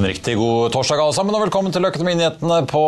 En riktig god torsdag alle sammen, og velkommen til Økonominyhetene på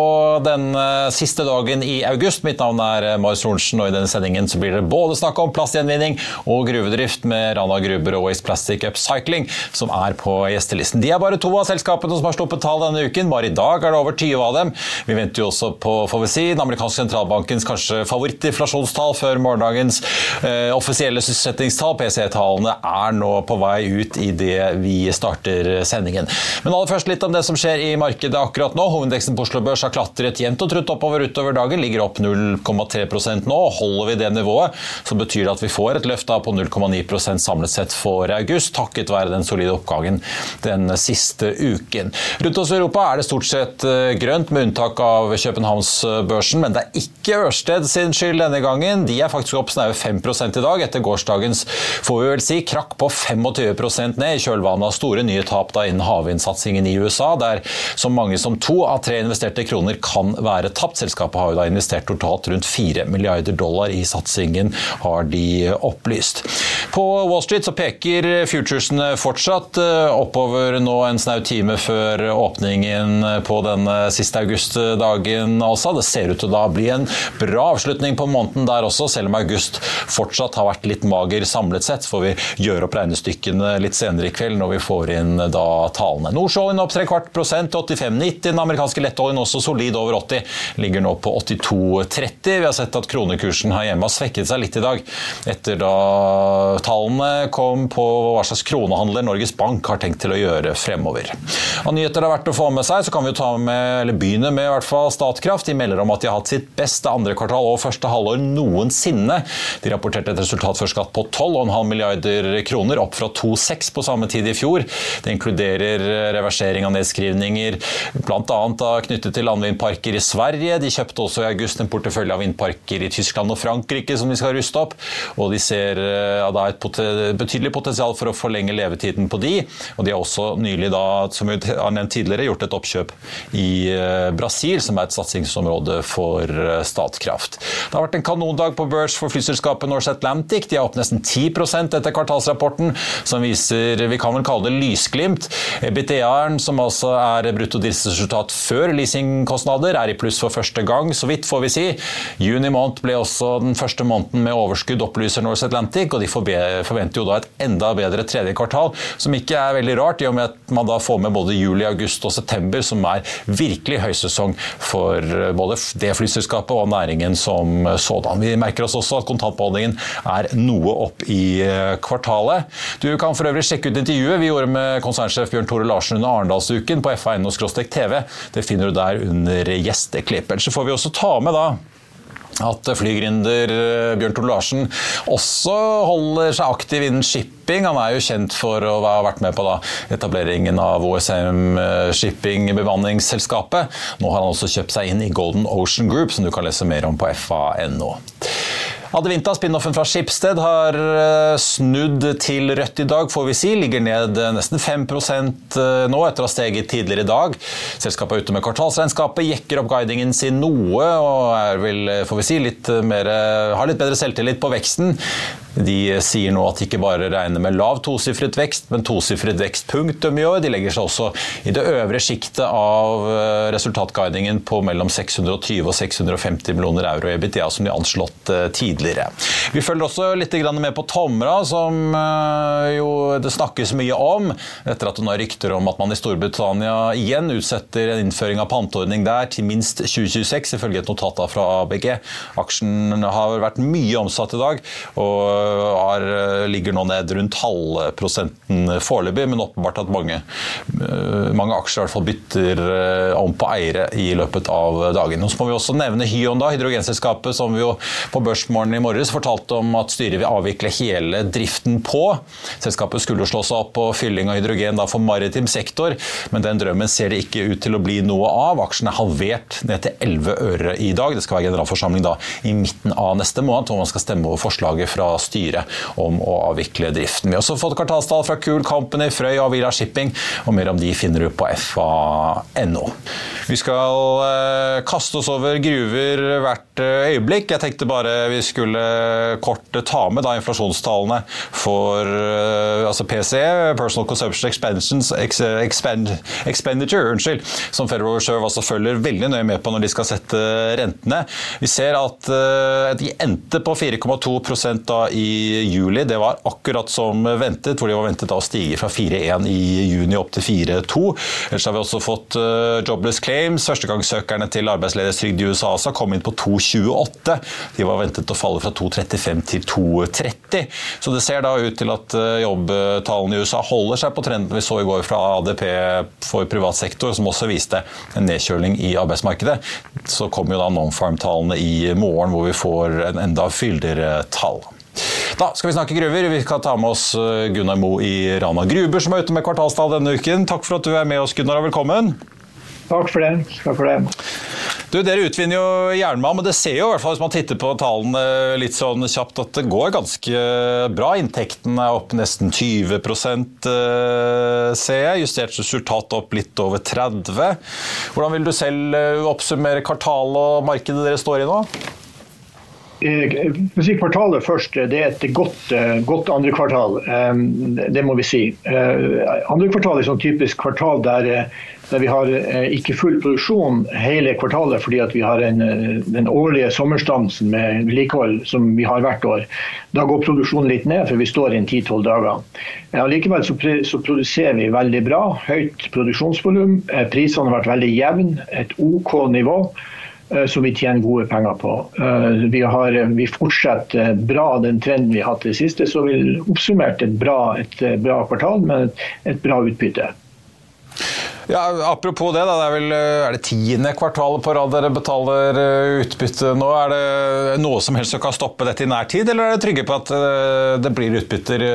den siste dagen i august. Mitt navn er Marius Thorensen, og i denne sendingen så blir det både snakk om plastgjenvinning og gruvedrift med Rana Gruber og Waste Plastic Upcycling, som er på gjestelisten. De er bare to av selskapene som har sluppet tall denne uken. Bare i dag er det over 20 av dem. Vi venter jo også på får vi si, den amerikanske sentralbankens kanskje favorittinflasjonstall før morgendagens eh, offisielle sysselsettingstall. PC-tallene er nå på vei ut i det vi starter sendingen. Men aller først litt om det som skjer i markedet akkurat nå. Hovedindeksen på Oslo Børs har klatret jevnt og trutt oppover utover dagen. Ligger opp 0,3% nå. Holder vi det nivået, så betyr det at vi får et løft på 0,9% samlet sett for august, takket være den solide oppgangen den siste uken. Rundt oss i Europa er det stort sett eh, grønt, med unntak av Københavnsbørsen, men det er ikke Ørsted sin skyld denne gangen. De er faktisk opp snaue 5 i dag, etter gårsdagens får vi vel si, krakk på 25 ned i kjølvannet av store nye tap da innen havvindsatsingen i USA, der så mange som to av tre investerte kroner kan være tapt. Selskapet har jo da investert totalt rundt fire milliarder dollar i satsingen, har de opplyst. På Wall Street så peker futuresene fortsatt eh, oppover nå en snau time før åpningen på denne siste augustdagen. Altså. Det ser ut til å da bli en bra avslutning på måneden der også, selv om august fortsatt har vært litt mager samlet sett. Får vi gjøre opp regnestykkene litt senere i kveld når vi får inn da talene. Nordsjøoljen Oljen opp tre kvart prosent til 85,90. Den amerikanske lettoljen også solid over 80. Ligger nå på 82,30. Vi har sett at kronekursen her hjemme har svekket seg litt i dag. Etter da tallene kom på hva slags kronehandler Norges Bank har tenkt til å gjøre fremover. Av nyheter det er verdt å få med seg, så kan vi ta med, eller begynne med i hvert fall Statkraft. De melder om at de har hatt sitt beste andre kvartal og første halvår noensinne. De rapporterte et resultat før skatt på 12,5 milliarder kroner, opp fra 2,6 på samme tid i fjor. Det inkluderer reversering reversering av nedskrivninger, bl.a. knyttet til landvindparker i Sverige. De kjøpte også i august en portefølje av vindparker i Tyskland og Frankrike som de skal ruste opp. Og de ser ja, er et betydelig potensial for å forlenge levetiden på de. Og de har også nylig, da, som vi har nevnt tidligere, gjort et oppkjøp i eh, Brasil, som er et satsingsområde for eh, Statkraft. Det har vært en kanondag på børs for flyselskapet Norse Atlantic. De er opp nesten 10% etter kvartalsrapporten, som viser vi kan vel kalle det lysglimt. BTA-eren Konsern, som altså er brutto driftsresultat før leasingkostnader, er i pluss for første gang, så vidt får vi si. Juni måned ble også den første måneden med overskudd, opplyser Norse Atlantic, og de forventer jo da et enda bedre tredje kvartal, som ikke er veldig rart, i og med at man da får med både juli, august og september, som er virkelig høysesong for både det flyselskapet og næringen som sådan. Vi merker oss også at kontantbeholdningen er noe opp i kvartalet. Du kan for øvrig sjekke ut intervjuet vi gjorde med konsernsjef Bjørn Tore Larsen under Arendalsuken på fa.no-tv. Det finner du der under gjesteklipp. Så får vi også ta med da at flygründer eh, Bjørn Tore Larsen også holder seg aktiv innen shipping. Han er jo kjent for å ha vært med på da, etableringen av OSM eh, Shipping, bemanningsselskapet. Nå har han også kjøpt seg inn i Golden Ocean Group, som du kan lese mer om på fa.no. Adevinta, spin-offen fra Skipsted, har eh, snudd til rødt i dag, får vi si. Ligger ned eh, nesten 5 eh, nå, etter å ha steget tidligere i dag. Selskapet er ute med kvartalsregnskapet, jekker opp guidingen sin noe og er vel, får vi si, litt mer, har litt bedre selvtillit på veksten. De sier nå at de ikke bare regner med lav tosifret vekst, men tosifret vekst punktum i år. De legger seg også i det øvre sjiktet av eh, resultatguidingen på mellom 620 og 650 millioner euro i EBITDA, som de har anslått eh, tidligere. Vi følger også litt med på Tomra, som eh, jo det snakkes mye om, etter at det nå er rykter om at man i Storbritannia igjen utsetter en innføring av panteordning der til minst 2026, ifølge et notat fra ABG. Aksjen har vært mye omsatt i dag. og har, eh, ligger nå ned rundt halvprosenten foreløpig, men åpenbart at mange, eh, mange aksjer i hvert fall bytter eh, om på eiere i løpet av dagen. Så må vi også nevne Hyon, da, hydrogenselskapet som vi jo på Børsmorgen i morges fortalte om at styret vil avvikle hele driften på. Selskapet skulle slå seg opp på fylling av hydrogen da for maritim sektor, men den drømmen ser det ikke ut til å bli noe av. Aksjen er halvert ned til 11 øre i dag. Det skal være generalforsamling da i midten av neste måned, hvor man skal stemme over forslaget fra styret om å avvikle driften. Vi har også fått kvartalstall fra Cool Company, Frøy og Avila Shipping, og mer om de finner du på fa.no. Vi skal eh, kaste oss over gruver hvert eh, øyeblikk. Jeg tenkte bare vi skulle kort ta med da inflasjonstallene for eh, altså PCE, Personal Consumption Expansions, expend, Expenditure, unnskyld, som Federal Reserve altså følger veldig nøye med på når de skal sette rentene. Vi ser at de endte på 4,2 da i juli. Det var akkurat som ventet, hvor de var ventet å stige fra 4,1 i juni opp til 4,2. Ellers har vi også fått uh, jobless claims. Førstegangssøkerne til arbeidsledighetstrygd i USA også kom inn på 2,28. De var ventet å falle fra 2,35 til 2,30. Så det ser da ut til at uh, jobbtallene i USA holder seg på trenden vi så i går fra ADP for privat sektor, som også viste en nedkjøling i arbeidsmarkedet. Så kommer jo da non-farm-tallene i morgen, hvor vi får en enda fyldigere tall. Da skal vi snakke gruver. Vi skal ta med oss eh, Gunnar Mo i Rana Gruber, som er ute med kvartalstall denne uken. Takk for at du er med oss, Gunnar, og velkommen. Takk for det. Takk for det. Du, Dere utvinner jo jernmalm, men det ser jo i hvert fall hvis man titter på tallene litt sånn kjapt at det går ganske bra. Inntekten er opp nesten 20 eh, ser jeg. Justert resultat opp litt over 30 Hvordan vil du selv eh, oppsummere kvartalet og markedet dere står i nå? Si kvartalet først. Det er et godt, eh, godt andre kvartal. Eh, det må vi si. Eh, andre kvartal er sånn typisk kvartal der, der, vi har ikke full produksjon hele kvartalet fordi vi har en, den årlige sommerstansen med vedlikehold som vi har hvert år. Da går produksjonen litt ned, for vi står i en 10-12 dager. Likevel så, så, produserer vi veldig bra. Høyt produksjonsvolum. Prisene har vært veldig jevne. Et OK nivå. Eh, som vi tjener gode penger på. Eh, vi, har, vi fortsetter bra den trenden vi har hatt i det siste, så vi oppsummert et bra, et bra kvartal med et, et bra utbytte. Ja, apropos det, da, det er vel er det tiende kvartalet på rad dere betaler eh, utbytte nå. Er det noe som helst som kan stoppe dette i nær tid, eller er dere trygge på at det blir utbytter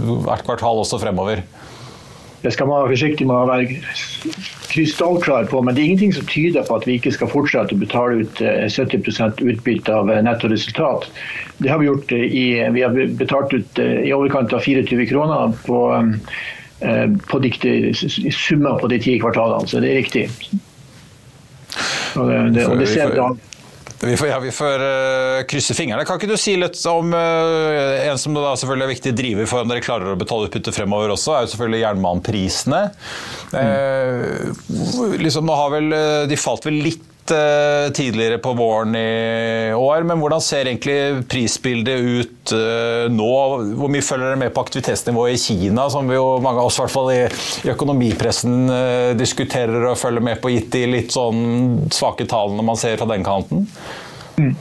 hvert kvartal også fremover? Det skal man være forsiktig med å være krystallklar på, men det er ingenting som tyder på at vi ikke skal fortsette å betale ut 70 eh, utbytte av netto resultat. Det har vi gjort. Eh, I, vi har betalt ut i overkant av 24 kroner på, på de, summer på de ti kvartalene, så det er riktig. Og det, det, og det ser bra vi får, ja, vi får uh, krysse fingrene. Kan ikke du si litt om uh, en som da selvfølgelig er viktig driver for om dere klarer å betale utbytte fremover også, er jo selvfølgelig jernbaneprisene. Mm. Uh, liksom, nå har vel, de falt vel litt Eh, tidligere på våren i år. Men hvordan ser egentlig prisbildet ut uh, nå? Hvor mye følger dere med på aktivitetsnivået i Kina, som vi jo mange av oss i hvert fall i, i økonomipressen uh, diskuterer og følger med på, gitt de litt sånn svake tallene man ser fra den kanten? Mm.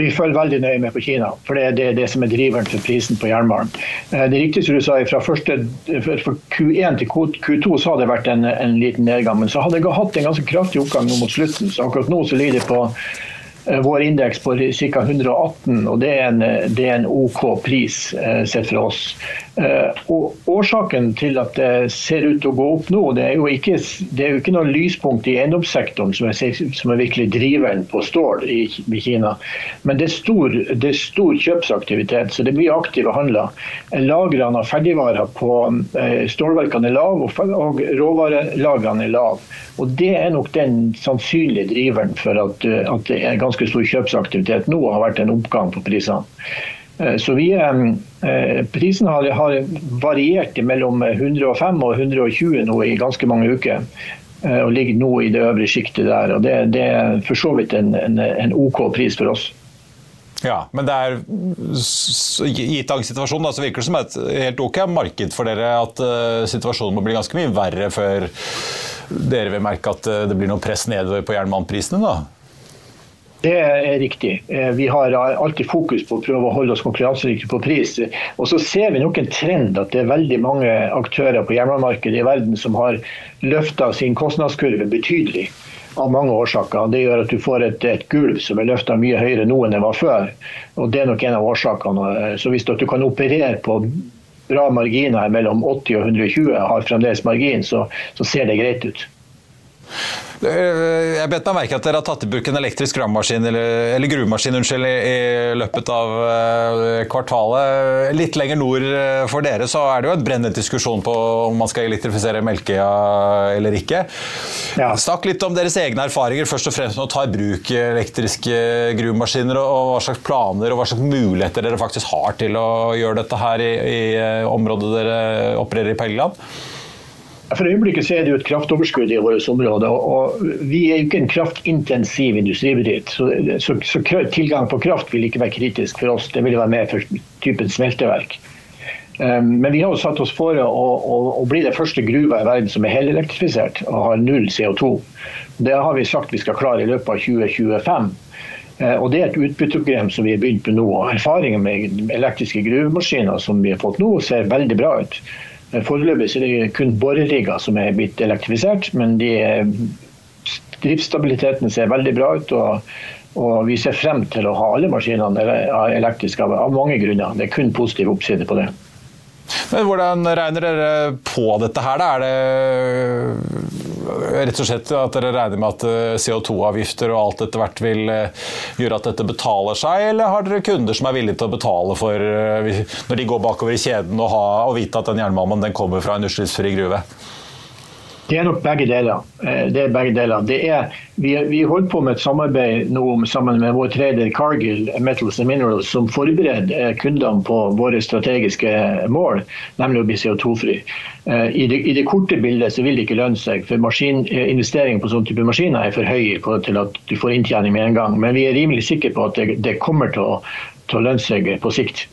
Vi følger veldig nøye med på Kina, for det er det, det som er driveren for prisen på jernmalm. Eh, det riktige som du sa, fra første, fra Q1 til Q2 så har det vært en, en liten nedgang, men så hadde det hatt en ganske kraftig oppgang nå mot slutten. så akkurat nå så ligger det på vår indeks på ca. 118, og det er en, det er en OK pris eh, sett fra oss. Eh, og Årsaken til at det ser ut til å gå opp nå, det er jo ikke, det er jo ikke noe lyspunkt i eiendomssektoren som er, som er virkelig driveren på stål i, i Kina. Men det er, stor, det er, stor, kjøpsaktivitet, så det blir aktive handler. Lagrene av ferdigvarer på stålverkene er lave, og råvarelagrene er lave. Og Det er nok den sannsynlige driveren for at, at det er ganske stor kjøpsaktivitet nå og har vært en oppgang på prisene. Så vi, Prisen har, variert mellom 105 og 120 nå i ganske mange uker. Og ligger nå i det øvre sjiktet der. og Det, det er for så vidt en, en, en OK pris for oss. Ja, men det er gitt dagens situasjon da, så virker det som et helt ok marked for dere at uh, situasjonen må bli ganske mye verre før dere vil merke at det blir noe press nedover på jernbaneprisene? da? Det er riktig. Eh, vi har alltid fokus på å prøve å holde oss konkurransedyktige på pris. Og så ser vi nok en trend at det er veldig mange aktører på hjemmemarkedet i verden som har løfta sin kostnadskurve betydelig av mange årsaker. Det gjør at du får et, et gulv som er løfta mye høyere nå enn det var før. Og Det er nok en av årsakene. Så Hvis du kan operere på bra marginer mellom 80 og 120, har fremdeles margin, så, så ser det greit ut. Eh, jeg bet meg merke at dere har tatt i bruk en elektrisk gravemaskin eller, eller gruvemaskin unnskyld, i, i, løpet av uh, kvartalet. Litt lenger nord uh, for dere så er det jo en brennende diskusjon på om man skal elektrifisere Melkøya eller ikke. Ja. Snakk litt om deres egne erfaringer, først og fremst med å ta i bruk elektriske gruvemaskiner, og, og hva slags planer og hva slags muligheter dere faktisk har til å gjøre dette her i, i området dere opererer i på Helgeland. For øyeblikket så er det jo et kraftoverskudd i vårt område. og Vi er jo ikke en kraftintensiv industribedrift. Så, så, så, tilgang på kraft vil ikke være kritisk for oss. Det vil være mer for typen smelteverk. Um, men vi har jo satt oss for å, å, å, bli det første gruva i verden som er helelektrifisert og har null CO2. Det har vi sagt vi skal klare i løpet av 2025. Uh, og Det er et utbytteprogram som vi har begynt med nå. Erfaringen med elektriske gruvemaskiner som vi har fått nå, ser veldig bra ut. Foreløpig er det kun borerigger som er blitt elektrifisert, men de, driftsstabiliteten ser veldig bra ut. og, og vi ser frem til å ha alle maskinene elektriske av, mange grunner. Det er kun positiv oppside på det. Men Hvordan regner dere på dette her? Da? Er det rett og slett at dere regner med at eh, CO2-avgifter og alt etter hvert vil eh, gjøre at dette betaler seg, eller har dere kunder som er villige til å betale for eh, når de går bakover i kjeden og, ha, og vite at den jernmalmen den kommer fra en utslippsfri gruve? Det er nok begge deler. Eh, det er begge deler. Er, vi, vi holder på med et samarbeid nå sammen med vår trader Cargill Metals and Minerals, som forbereder eh, kundene på våre strategiske mål, nemlig å bli CO2-fri. Eh, I, I, det korte bildet så vil det ikke lønne seg, for investeringer på sånne type maskiner er for høye til at du får inntjening med en gang. Men vi er rimelig sikre på at det, det kommer til å, til å lønne seg på sikt.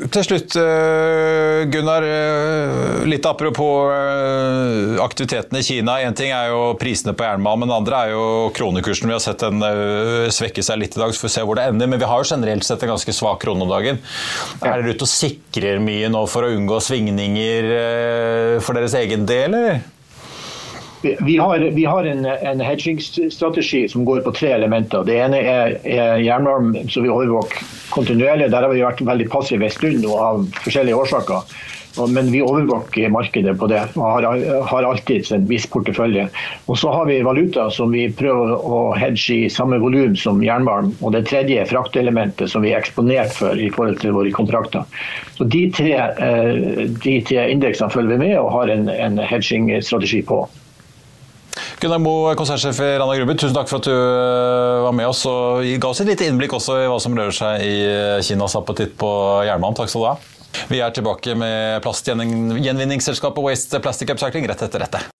Til slutt, eh, Gunnar. Eh, litt apropos aktivitetene aktiviteten i Kina. Én ting er jo prisene på jernbanen, men det andre er jo kronekursen. Vi har sett den svekke seg litt i dag, så får vi se hvor det ender. Men vi har jo generelt sett en ganske svak krone om dagen. Er dere ute og sikrer mye nå for å unngå svingninger for deres egen del, eller? Vi har, vi har en, en hedging-strategi som går på tre elementer. Det ene er, er jernmalm som vi overvåker kontinuerlig. Der har vi vært veldig passive en stund av forskjellige årsaker. Men vi overvåker markedet på det og har, har alltid en viss portefølje. Og så har vi valuta som vi prøver å hedge i samme volum som jernmalm. Og det tredje er fraktelementet som vi er eksponert for i forhold til våre kontrakter. Så De tre, eh, de tre indeksene følger vi med og har en, en hedging-strategi på. Gunnar Moe, konsernsjef i Rana Gruber, tusen takk for at du eh, var med oss og ga oss et lite innblikk også i hva som rører seg i Kinas appetitt på jernbanen. Takk skal du ha. Vi er tilbake med plastgjenvinningsselskapet Waste Plastic Upcycling rett etter dette.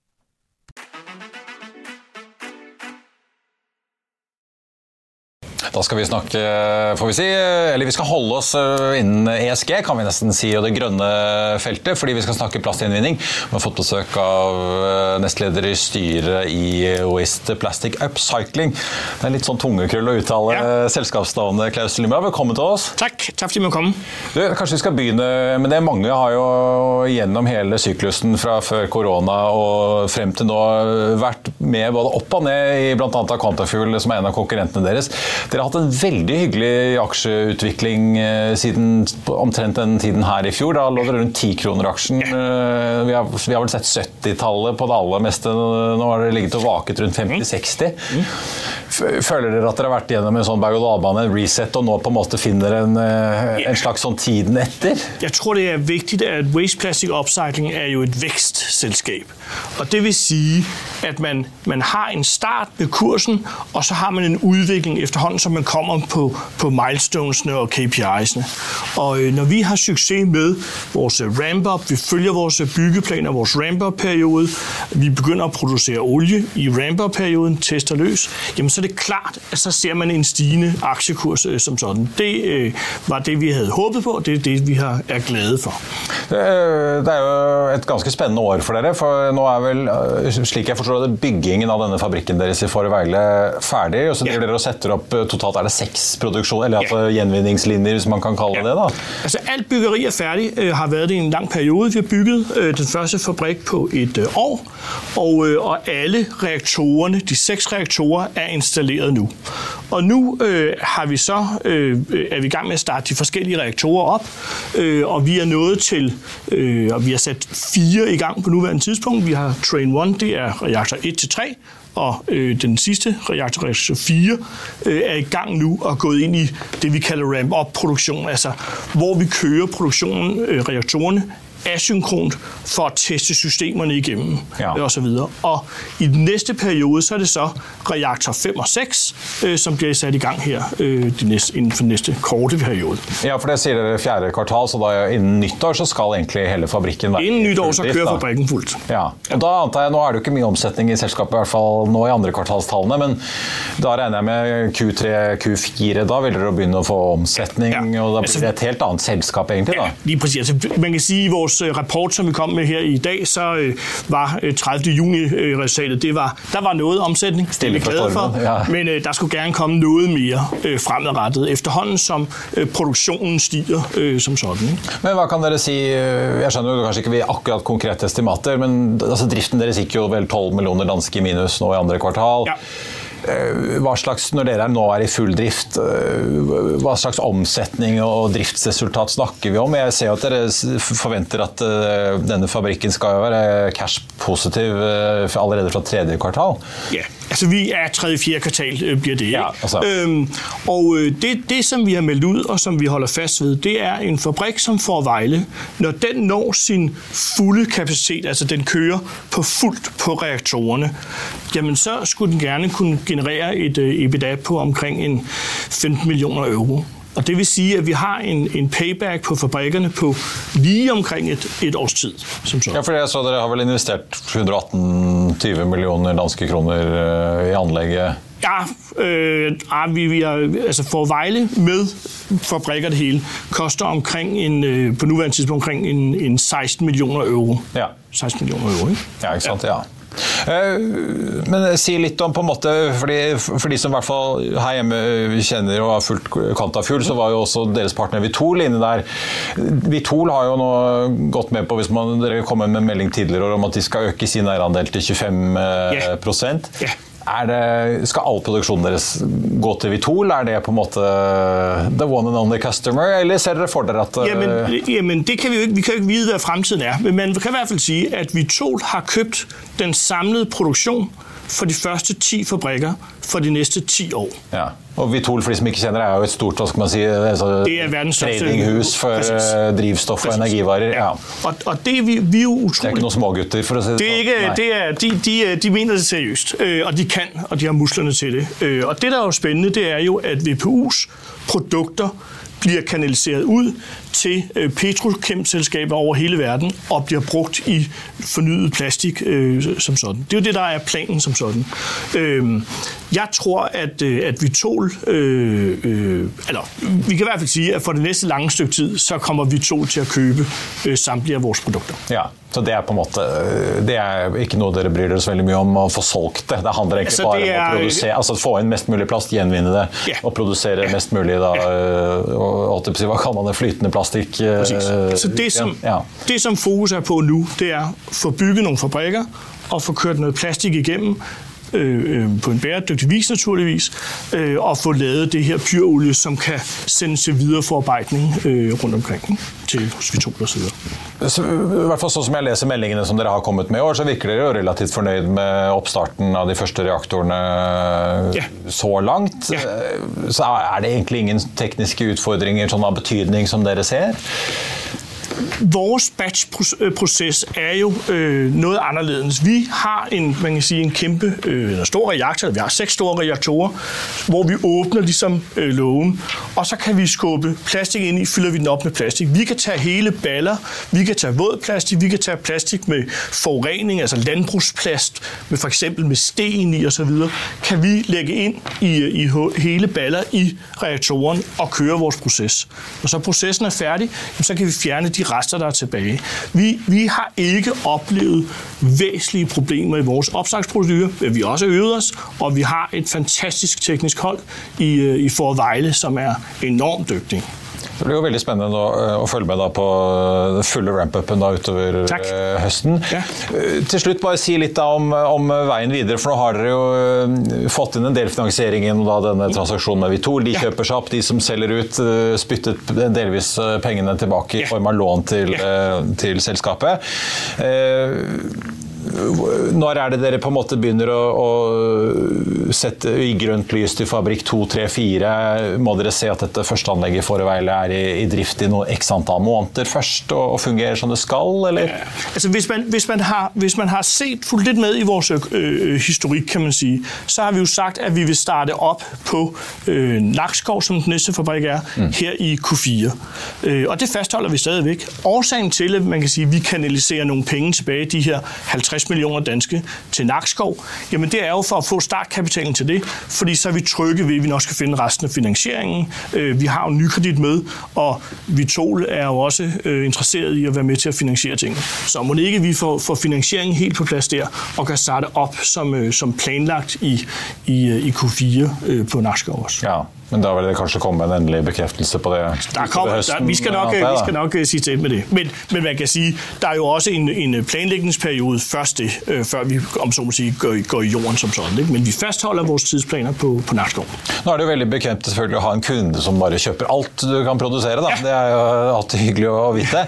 Da skal vi snakke, får vi si, eller vi skal holde oss eh, innen ESG, kan vi nesten si, og det grønne feltet, fordi vi skal snakke plastinnvinning. Vi har fått besøk av eh, nestleder i styret i Waste Plastic Upcycling. Det er litt sånn tungekrøll å uttale ja. selskapsnavnet, Klaus Lymra. Velkommen til oss. Takk. Takk for at. Du, kanskje vi skal begynne med det. Mange har jo gjennom hele syklusen fra før korona og frem til nå vært med både opp og ned i bl.a. Quantafuel, som er en av konkurrentene deres. Dere har hatt en veldig hyggelig aksjeutvikling eh, siden omtrent den tiden her i fjor. Da lå det rundt 10 kroner aksjen. Eh, vi har, vi har vel sett 70-tallet på det aller meste. Nå har det ligget og vaket rundt 50-60. Føler dere at dere har vært gjennom en sånn berg-og-dal-bane, reset, og nå på en måte finner en, eh, en slags sånn tiden etter? Jeg tror det er viktig at Waste Plastic Upcycling er jo et vekstselskap. Og det vil sige, at man, man har en start med kursen, og så har man en utvikling efterhånden som man kommer på, på milestonesene og KPI'sene. Og øh, når vi har succes med vores ramp-up, vi følger vores byggeplan og vores ramp-up-periode, vi begynder at producere olie i ramp-up-perioden, tester løs, jamen så er det klart, at så ser man en stigende aktiekurs øh, som sådan. Det øh, var det, vi havde håbet på, og det er det, vi har, er glade for. Det er jo et ganske spændende år for dere, for nå er vel, slik jeg forstår det, byggingen av denne fabrikken deres i Forveile ferdig, og så driver dere og setter opp totalt er det seks produksjoner, eller altså gjenvinningslinjer, hvis man kan kalle det da? Altså Alt byggeri er ferdig, øh, har vært det i en lang periode. Vi har bygget øh, den første fabrikk på et øh, år, og, og, alle reaktorene, de seks reaktorer, er installert nå. Og nå har vi så, er vi i gang med å starte de forskjellige reaktorer opp, og vi er nået til, og vi har satt fire i gang på nuværende tidspunkt. Vi har Train 1, det er reaktor 1 til 3, og øh, den sidste reaktor, reaktor 4, øh, er i gang nu og gået ind i det, vi kalder ramp-up-produktion, altså hvor vi kører produktionen, øh, reaktorerne asynkront for at teste systemerne igennem ja. og så videre. Og i den næste periode, så er det så reaktor 5 og 6, øh, som bliver sat i gang her øh, næste, inden for næste korte periode. Ja, for det sier dere fjerde kvartal, så da innen nyttår så skal egentlig hele fabrikken være Innen nyttår så kører fabrikken fullt. Ja, og da antar jeg, Nå er det jo ikke mye omsetning i selskapet, i hvert fall nå i andre kvartalstallene, men da regner jeg med Q3, Q4, da vil dere begynne å få omsetning, ja. og da blir altså- det et helt annet selskap egentlig da? Ja, lige præcis. Altså, man kan sige, vores vores øh, rapport, som vi kom med her i dag, så øh, var 30. Øh, juni-resultatet, det var, der var noget omsætning, det er vi glade for, ja. men der skulle gerne komme noget mere fremadrettet, efterhånden som produktionen stiger som sådan. Ikke? Men hva kan dere si, jeg skjønner jo kanskje ikke vi akkurat konkrete estimater, men altså, driften deres gikk jo vel 12 millioner danske minus nå i andre kvartal. Ja. Eh, hva slags, når dere nå er i full drift, eh, hva slags omsetning og driftsresultat snakker vi om? Jeg ser at dere forventer at eh, denne fabrikken skal være cash-positiv allerede fra tredje kvartal? Yeah. Altså, vi er tredje-fjerde kvartal, øh, bliver det. Ja, altså. øhm, og øh, det, det, som vi har meldt ud, og som vi holder fast ved, det er en fabrik som får Vejle. Når den når sin fulde kapacitet, altså den kører på fuldt på reaktorerne, jamen så skulle den gerne kunne generere et øh, EBITDA på omkring en 15 millioner euro. Og det vil sige, at vi har en, en payback på fabrikkerne på lige omkring et, et års tid. Som så. Ja, for jeg så Dere har vel investert 118-20 millioner danske kroner øh, i anlegget Ja, øh, vi, vi har, altså for Vejle med fabrikker det hele, koster omkring en, øh, på nuværende tidspunkt omkring en, en 16 millioner euro. Ja. 16 millioner euro, ikke? Ja, ikke sant? Ja. Eh, Men si litt om på en måte, fordi, For de som i hvert fall her hjemme kjenner og har fulgt Kantafjord, så var jo også deres partner Vitol inne der. Vitol har jo nå gått med på, hvis man, dere kom med en melding tidligere om at de skal øke sin eierandel til 25 Ja. Det, skal all produksjonen deres gå til Vitol? Er det på en måte the one and only customer, eller ser dere for dere at eh, Jamen, jamen, det kan vi jo ikke. Vi kan jo ikke vite hva fremtiden er. Men man kan i hvert fall si at Vitol har kjøpt den samlede produktion for de første ti fabrikker for de næste ti år. Ja. Og Vitol, for de som ikke kjenner, er jo et stort hva skal man si, altså, Det er tradinghus for Precis. eh, drivstoff og energivarer. Ja. Og, og det vi, vi er jo Det er ikke noen smågutter, for å si det Det er sånn. ikke, Nei. det er, de, de, er- de mener det seriøst, øh, og de kan, og de har musklene til det. Øh, og det, der er jo spennende, det er jo, at VPU's produkter blir kanaliseret ud til øh, petrokemselskaber over hele verden og blir brukt i fornyet plastikk øh, som sådan. Det er jo det, der er planen som sådan. Øh, jeg tror, at, øh, at Vitol, øh, øh, eller vi kan i hvert fald sige, at for det næste lange stykke tid, så kommer Vitol til at købe samtlige af vores produkter. Ja, så det er på en måte Det er ikke noe dere bryr dere så veldig mye om å få solgt det. Det handler egentlig Altså, bare om å er- produsere, altså få inn mest mulig plast, gjenvinne det yeah. og produsere mest mulig da, øh, og, si, Hva kaller man det? Flytende plastikk? øh, Så det som, ja. det, som fokus er på nu, det er at få bygget nogle fabrikker og få kørt noget plastik igennem, øh, øh, på en bæredygtig vis naturligvis, øh, og få lavet det her pyrolie, som kan sendes til videre forarbejdning øh, rundt omkring ikke? til hospitaler osv. så. Så, I hvert sånn som jeg leser meldingene som dere har kommet med i år, så virker dere jo relativt fornøyd med oppstarten av de første reaktorene Ja. så langt. Ja. Så er det egentlig ingen tekniske utfordringer sånn av betydning som dere ser? Vores batch-proces er jo øh, noget anderledes. Vi har en, man kan sige, en kæmpe, øh, eller stor reaktor, vi har seks store reaktorer, hvor vi åbner ligesom øh, lågen, og så kan vi skubbe plastik ind i, fylder vi den op med plastik. Vi kan tage hele baller, vi kan tage våd plastik, vi kan tage plastik med forurening, altså landbrugsplast, med for eksempel med sten i osv., kan vi lægge ind i, i hele baller i reaktoren og køre vores proces. Når så processen er færdig, så kan vi fjerne de rester, der er tilbage. Vi, vi har ikke oplevet væsentlige problemer i vores opstartsprocedure, men vi har også øvet os, og vi har et fantastisk teknisk hold i, øh, i Forvejle, som er enormt dygtig. Det blir jo veldig spennende nå, øh, å følge med da på den fulle ramp-upen utover Takk. øh, høsten. Ja. Til slutt bare si litt om, om veien videre, for nå har dere jo fått inn en del finansiering gjennom denne transaksjonen med Vitol. De kjøper seg opp, de som selger ut spyttet delvis pengene tilbake i form av lån til, til selskapet. Når er det dere på en måte begynner å, å sette i grønt lys til fabrikk 2, 3, 4? Må dere se at dette første anlegget i Fåreveilet er i, i drift i noe x antall måneder først og, og fungerer som det skal, eller? Altså hvis man, hvis man, har, hvis man har set fulgt litt med i vår øh, historikk, kan man sige, så har vi jo sagt, at vi vil starte opp på øh, Nakskov, som den neste fabrik er, mm. her i Q4. Øh, og det fastholder vi stadigvæk. Årsagen til, at man kan si, vi kanaliserer noen penger tilbake, de her 50 millioner danske, til Nakskov, jamen det er jo for at få startkapitalen til det, fordi så er vi trygge ved, at vi nok skal finde resten af finansieringen. Øh, vi har jo nykredit med, og Vitol er jo også øh, interesseret i at være med til at finansiere tingene. Så må det ikke, vi får, får finansieringen helt på plads der, og kan starte op som, øh, som planlagt i, i, i Q4 øh, på Nakskov også. Ja, men da vil det kanskje komme en endelig bekreftelse på det Der kommer, utover der, vi skal nok, øh, vi skal nok øh, til med det. Men, men man kan si, der er jo også en, en planleggingsperiode først det, øh, før vi om så må sige, går, i- går i jorden som sådan. Ikke? Men vi fastholder vores tidsplaner på, på Nakskov. Nå er det jo veldig bekvemt selvfølgelig å ha en kunde som bare kjøper alt du kan produsere. Da. Det er jo alltid hyggelig å vite.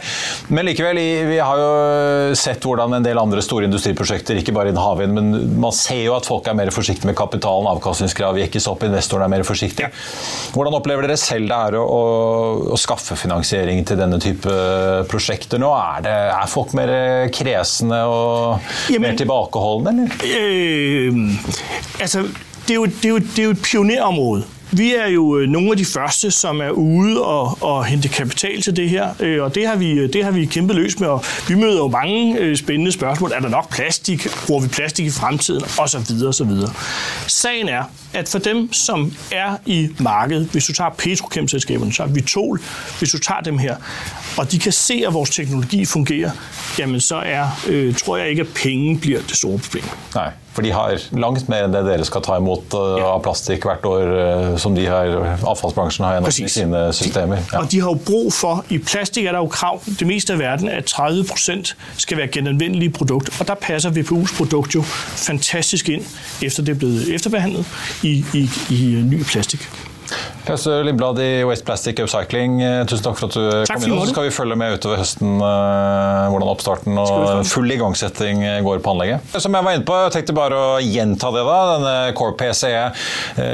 Men likevel, vi har jo sett hvordan en del andre store industriprosjekter, ikke bare innen havvind, men man ser jo at folk er mer forsiktige med kapitalen, avkastningskrav jekkes opp, investorene er mer forsiktige. Hvordan opplever dere selv det er å, å, å skaffe finansiering til denne type prosjekter nå? Er, det, er folk mer kresne og Jamen- mer tilbakeholdne, eller? Øh, altså, det er, jo, det, er jo, det er jo et pionerområde. Vi er jo øh, nogle af de første, som er ude og, og hente kapital til det her, øh, og det har, vi, det har vi kæmpet løs med, og vi møder jo mange øh, spændende spørgsmål. Er der nok plastik? Bruger vi plastik i fremtiden? Og så videre, og så videre. Sagen er, at for dem, som er i markedet, hvis du tager petrokemselskaberne, så er Vitol, hvis du tager dem her, og de kan se, at vores teknologi fungerer, jamen så er, øh, tror jeg ikke, at penge blir det store problemet. Nej. For de har langt mer enn det dere skal ta imot øh, ja. av plastikk hvert år, øh, som de her, avfallsbransjen har gjennom sine systemer. Ja. Og de har jo brug for, I plastikk er der jo krav det meste av verden at 30% skal være gjenanvendelige produkt. Og der passer VPUs produkt jo fantastisk inn efter det er blitt efterbehandlet i, i, i ny plastikk. Klaus Lindblad i Waste Plastic Upcycling, eh, tusen takk for at du takk kom inn. Så skal vi følge med utover høsten uh, hvordan oppstarten og full igangsetting går på anlegget. Som jeg var inne på, jeg tenkte bare å gjenta det. da, Denne Core PCE,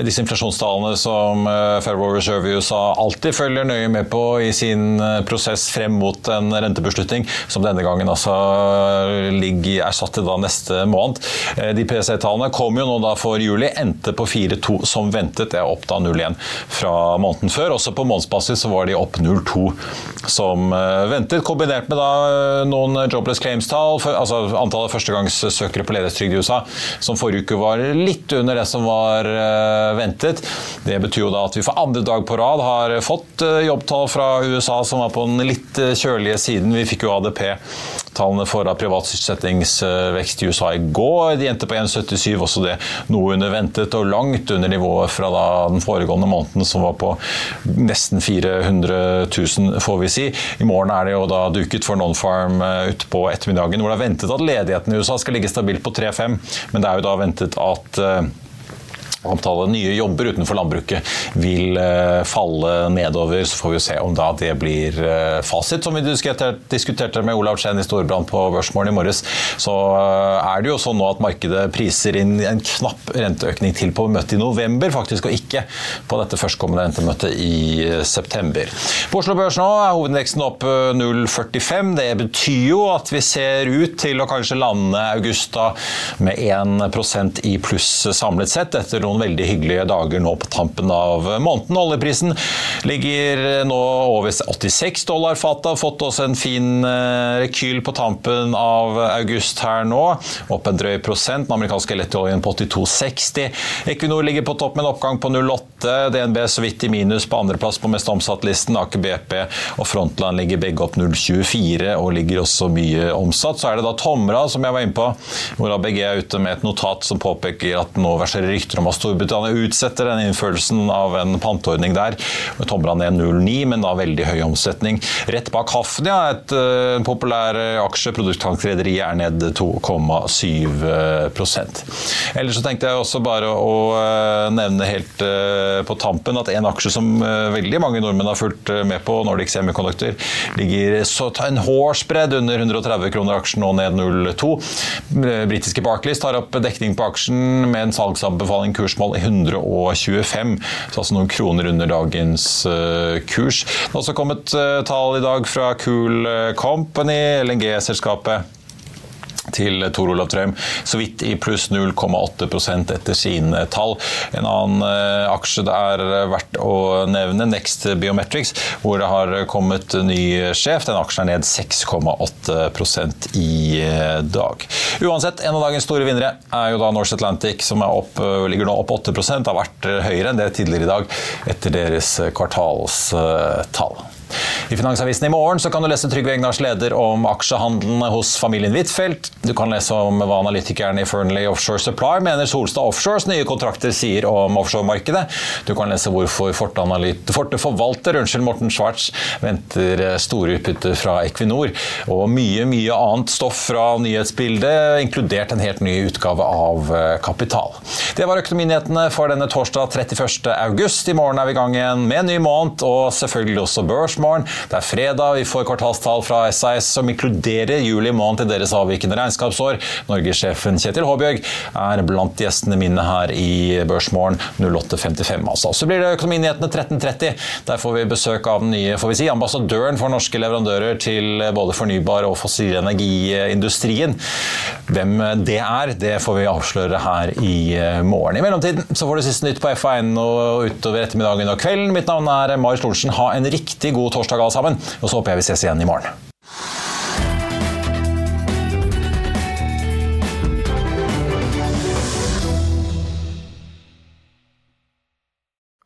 disse inflasjonstallene som Federal Reserve i USA alltid følger nøye med på i sin prosess frem mot en rentebeslutning, som denne gangen altså ligger, er satt til da neste måned. De PCE-tallene kom jo nå da for juli, endte på 4,2 som ventet. Det er opp da 0,1 fra måneden før. Også på månedsbasis så var de opp 0,2 som eh, ventet, kombinert med da eh, noen jobless claims-tall, altså antallet førstegangssøkere på ledighetstrygd i USA, som forrige uke var litt under det som var eh, ventet. Det betyr jo da at vi for andre dag på rad har fått jobbtall fra USA som var på den litt kjølige siden. Vi fikk jo ADP Tallene for privat sysselsettingsvekst i USA i går de endte på 1,77, også det noe under ventet og langt under nivået fra den foregående måneden, som var på nesten 400 000, får vi si. I morgen er det jo da duket for Nonfarm eh, utpå ettermiddagen, hvor det er ventet at ledigheten i USA skal ligge stabilt på 3,5, men det er jo da ventet at eh, Antallet nye jobber utenfor landbruket vil eh, falle nedover. Så får vi se om da det blir eh, fasit. Som vi diskuterte med Olav Chen i Storbrann på Børsmorgen i morges, så eh, er det jo sånn nå at markedet priser inn en knapp renteøkning til på møtet i november, faktisk, og ikke på dette førstkommende rentemøtet i september. På Oslo Børs nå er hovedindeksen opp 0,45. Det betyr jo at vi ser ut til å kanskje lande augusta med 1% i pluss samlet sett. etter noen veldig hyggelige dager nå på tampen av måneden. Oljeprisen ligger nå over 86 dollar fatet. Fått oss en fin eh, rekyl på tampen av august her nå. Opp en drøy prosent. Den amerikanske lettoljen på 82,60. Equinor ligger på topp med en oppgang på 0,8. DNB så vidt i minus på andreplass på mest omsatt-listen. Aker BP og Frontland ligger begge opp 0,24 og ligger også mye omsatt. Så er det da Tomra, som jeg var inne på, hvor ABG er ute med et notat som påpeker at nå verserer rykter om at Storbritannia utsetter den innførelsen av en panteordning der. Tomra ned 0,9, men da veldig høy omsetning. Rett bak Hafnia, et uh, populær aksje, produkttankrederiet, er ned 2,7% Ellers så tenkte jeg også bare å uh, nevne helt uh, på tampen at en aksje som veldig mange nordmenn har fulgt med på, Nordic Semiconductor, ligger så en hårsbredd under 130 kroner aksjen, nå ned 0,2. Britiske Barclays tar opp dekning på aksjen med en salgsanbefaling kurs kursmål i 125, så altså noen kroner under dagens eh, kurs. Det har også kommet eh, tall i dag fra Cool Company, LNG-selskapet til Tor Olav Trøim, så vidt i pluss 0,8% etter sine tall. En annen eh, aksje det er verdt å nevne, Next Biometrics, hvor det har kommet ny sjef. Den aksjen er ned 6,8% i eh, dag. Uansett, en av dagens store vinnere er jo da Norse Atlantic, som opp, ligger nå opp 8% har vært høyere enn det tidligere i dag etter deres kvartalstall. I Finansavisen i morgen kan du lese Trygve Egnars leder om aksjehandlene hos familien Huitfeldt. Du kan lese om hva analytikeren i Fernley Offshore Supply mener Solstad Offshores nye kontrakter sier om offshoremarkedet. Du kan lese hvorfor Forte, forvalter unnskyld, Morten Schwartz venter store utbytter fra Equinor. Og mye, mye annet stoff fra nyhetsbildet, inkludert en helt ny utgave av eh, Kapital. Det var økonominyhetene for denne torsdag 31. august. I morgen er vi i gang igjen med en ny måned, og selvfølgelig også børs Børsmorgen. Det er fredag, vi får kvartalstall fra SAS som inkluderer juli måned til deres avvikende regnskapsår. Norgessjefen Kjetil Håbjørg er blant gjestene mine her i Børsmorgen 08.55. altså. Så blir det Økonominyhetene 13.30. Der får vi besøk av den nye får vi si, ambassadøren for norske leverandører til både fornybar og fossil energiindustrien. Hvem det er, det får vi avsløre her i morgen. I mellomtiden så får du siste nytt på FA1 og utover ettermiddagen og kvelden. Mitt navn er Marius Lorentzen. Ha en riktig god torsdag alle sammen, og så håper jeg vi ses igjen i morgen.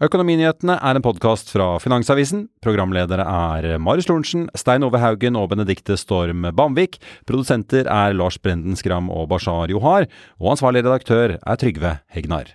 Økonominyhetene er en podkast fra Finansavisen. Programledere er Marius Lorentzen, Stein Ove Haugen og Benedikte Storm Bamvik. Produsenter er Lars Brenden Skram og Bashar Johar. Og ansvarlig redaktør er Trygve Hegnar.